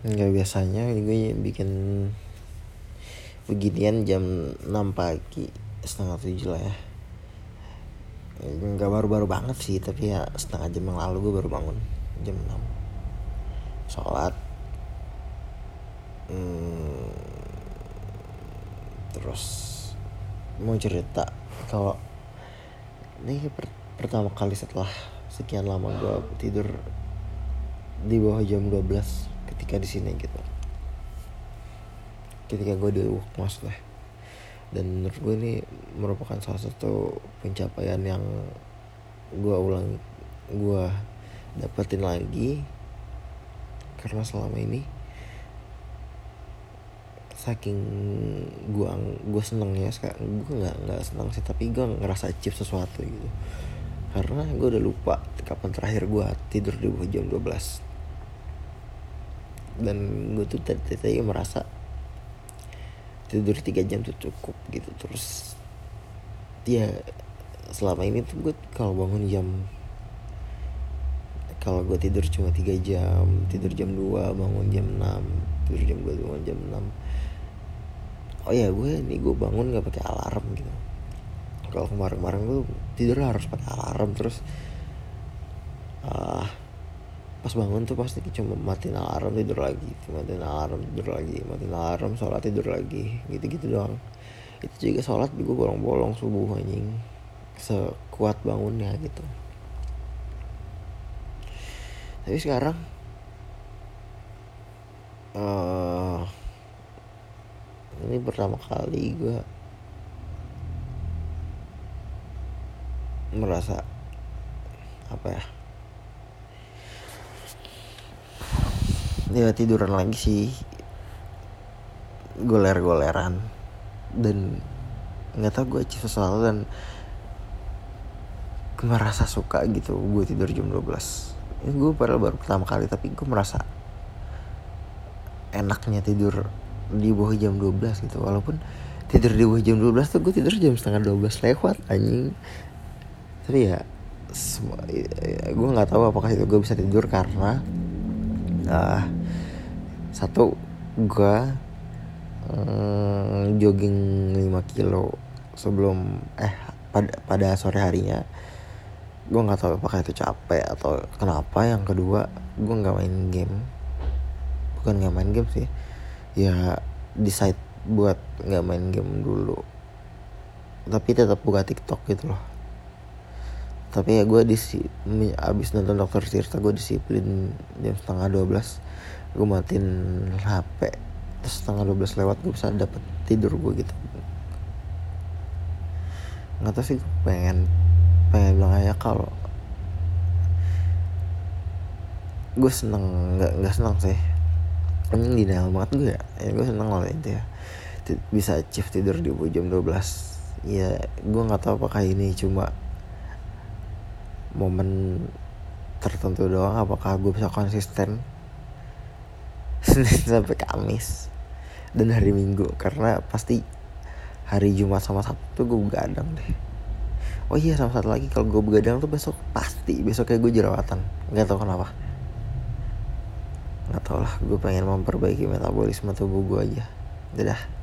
nggak biasanya gue bikin beginian jam 6 pagi setengah tujuh lah ya. Nggak baru-baru banget sih tapi ya setengah jam yang lalu gue baru bangun jam 6 sholat. Hmm, terus mau cerita kalau ini per pertama kali setelah sekian lama gue tidur di bawah jam 12 ketika di sini gitu. Ketika gue di Wukmas lah. Dan menurut gue ini merupakan salah satu pencapaian yang gue ulang gue dapetin lagi. Karena selama ini saking gue gue seneng ya sekarang gue nggak nggak seneng sih tapi gue ngerasa achieve sesuatu gitu. Karena gue udah lupa kapan terakhir gue tidur di bawah jam 12 dan gue tuh tadi tadi merasa tidur tiga jam tuh cukup gitu. Terus ya selama ini tuh gue kalau bangun jam kalau gue tidur cuma tiga jam tidur jam 2 bangun jam 6 tidur jam 2 bangun jam 6 oh ya gue nih gue bangun nggak pakai alarm gitu. Kalau kemarin-kemarin gue tidur harus pakai alarm terus uh, pas bangun tuh pasti cuma matiin alarm tidur lagi matiin alarm tidur lagi matiin alarm sholat tidur lagi gitu-gitu doang. Itu juga sholat juga bolong-bolong subuh anjing. Sekuat bangunnya gitu. Tapi sekarang uh, ini pertama kali gue merasa apa ya ya tiduran lagi sih. Goler-goleran. Dan nggak tau gue achieve sesuatu dan gue merasa suka gitu. Gue tidur jam 12 ini gue padahal baru pertama kali tapi gue merasa enaknya tidur di bawah jam 12 gitu. Walaupun tidur di bawah jam 12 tuh gue tidur jam setengah 12 lewat anjing. Tapi ya semua ya, gue nggak tahu apakah itu gue bisa tidur karena uh, satu gue um, jogging 5 kilo sebelum eh pada pada sore harinya. Gue nggak tahu apakah itu capek atau kenapa. Yang kedua gue nggak main game. Bukan nggak main game sih. Ya decide buat nggak main game dulu. Tapi tetap buka TikTok gitu loh. Tapi ya gue di abis nonton dokter Tirta gue disiplin jam setengah 12 gue matiin HP terus setengah 12 lewat gue bisa dapet tidur gue gitu. Nggak tahu sih gue pengen pengen bilang aja kalau gue seneng nggak nggak seneng sih. Ini denial banget gue ya. Ya gue seneng lah itu ya. Bisa achieve tidur di jam 12 ya gue nggak tahu apakah ini cuma momen tertentu doang apakah gue bisa konsisten Senin sampai Kamis dan hari Minggu karena pasti hari Jumat sama Sabtu gue begadang deh. Oh iya sama satu lagi kalau gue begadang tuh besok pasti besok kayak gue jerawatan. Nggak tahu kenapa. Nggak tau lah gue pengen memperbaiki metabolisme tubuh gue aja. Dadah